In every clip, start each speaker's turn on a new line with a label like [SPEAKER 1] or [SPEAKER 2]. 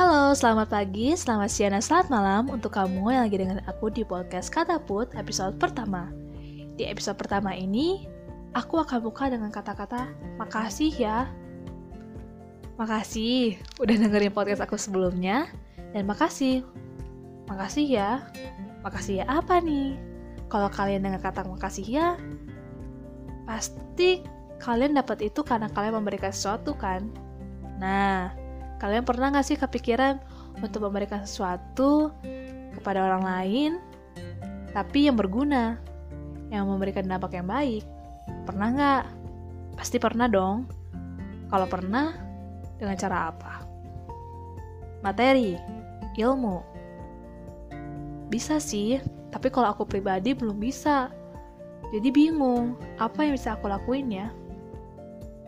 [SPEAKER 1] Halo, selamat pagi, selamat siang, dan selamat malam untuk kamu yang lagi dengerin aku di podcast Kata Put episode pertama. Di episode pertama ini, aku akan buka dengan kata-kata makasih ya. Makasih udah dengerin podcast aku sebelumnya, dan makasih. Makasih ya. Makasih ya apa nih? Kalau kalian dengar kata makasih ya, pasti kalian dapat itu karena kalian memberikan sesuatu kan? Nah, kalian pernah gak sih kepikiran untuk memberikan sesuatu kepada orang lain, tapi yang berguna, yang memberikan dampak yang baik? Pernah gak? Pasti pernah dong. Kalau pernah, dengan cara apa? Materi, ilmu. Bisa sih, tapi kalau aku pribadi belum bisa. Jadi bingung, apa yang bisa aku lakuin ya?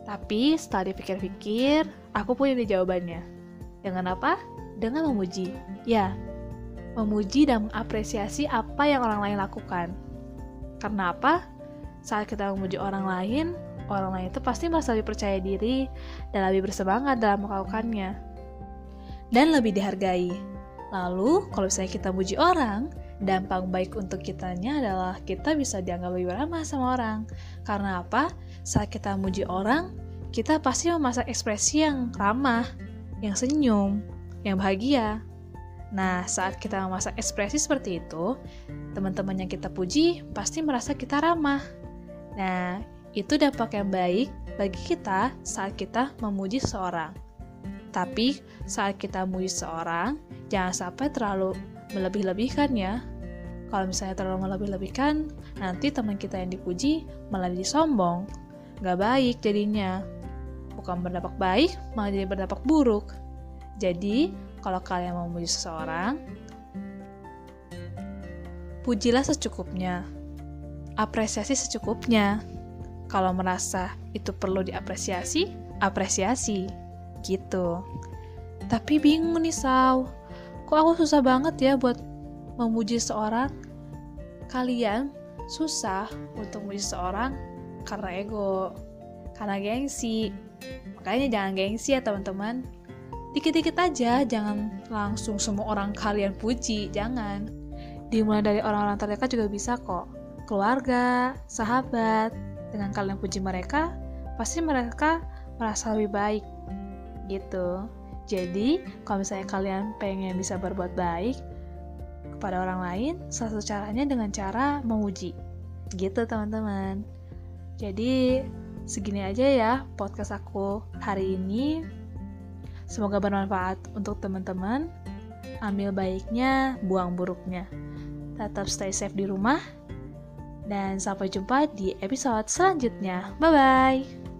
[SPEAKER 1] Tapi setelah dipikir-pikir, aku punya jawabannya. Dengan apa? Dengan memuji. Ya, memuji dan mengapresiasi apa yang orang lain lakukan. Karena apa? Saat kita memuji orang lain, orang lain itu pasti merasa lebih percaya diri dan lebih bersemangat dalam melakukannya. Dan lebih dihargai. Lalu, kalau misalnya kita muji orang, dampak baik untuk kitanya adalah kita bisa dianggap lebih ramah sama orang. Karena apa? Saat kita muji orang, kita pasti memasak ekspresi yang ramah, yang senyum, yang bahagia. Nah, saat kita memasak ekspresi seperti itu, teman-teman yang kita puji pasti merasa kita ramah. Nah, itu dampak yang baik bagi kita saat kita memuji seseorang. Tapi, saat kita memuji seseorang, jangan sampai terlalu melebih-lebihkan ya. Kalau misalnya terlalu melebih-lebihkan, nanti teman kita yang dipuji malah jadi sombong. Gak baik jadinya. Bukan berdampak baik, malah jadi berdampak buruk. Jadi, kalau kalian mau memuji seseorang, pujilah secukupnya. Apresiasi secukupnya. Kalau merasa itu perlu diapresiasi, apresiasi. Gitu. Tapi bingung nih, Saw kok aku susah banget ya buat memuji seorang kalian susah untuk memuji seorang karena ego karena gengsi. Makanya jangan gengsi ya teman-teman. Dikit-dikit aja jangan langsung semua orang kalian puji jangan. Dimulai dari orang-orang terdekat juga bisa kok. Keluarga sahabat dengan kalian puji mereka pasti mereka merasa lebih baik gitu. Jadi, kalau misalnya kalian pengen bisa berbuat baik kepada orang lain, salah satu caranya dengan cara memuji. Gitu, teman-teman. Jadi, segini aja ya podcast aku hari ini. Semoga bermanfaat untuk teman-teman. Ambil baiknya, buang buruknya. Tetap stay safe di rumah. Dan sampai jumpa di episode selanjutnya. Bye-bye.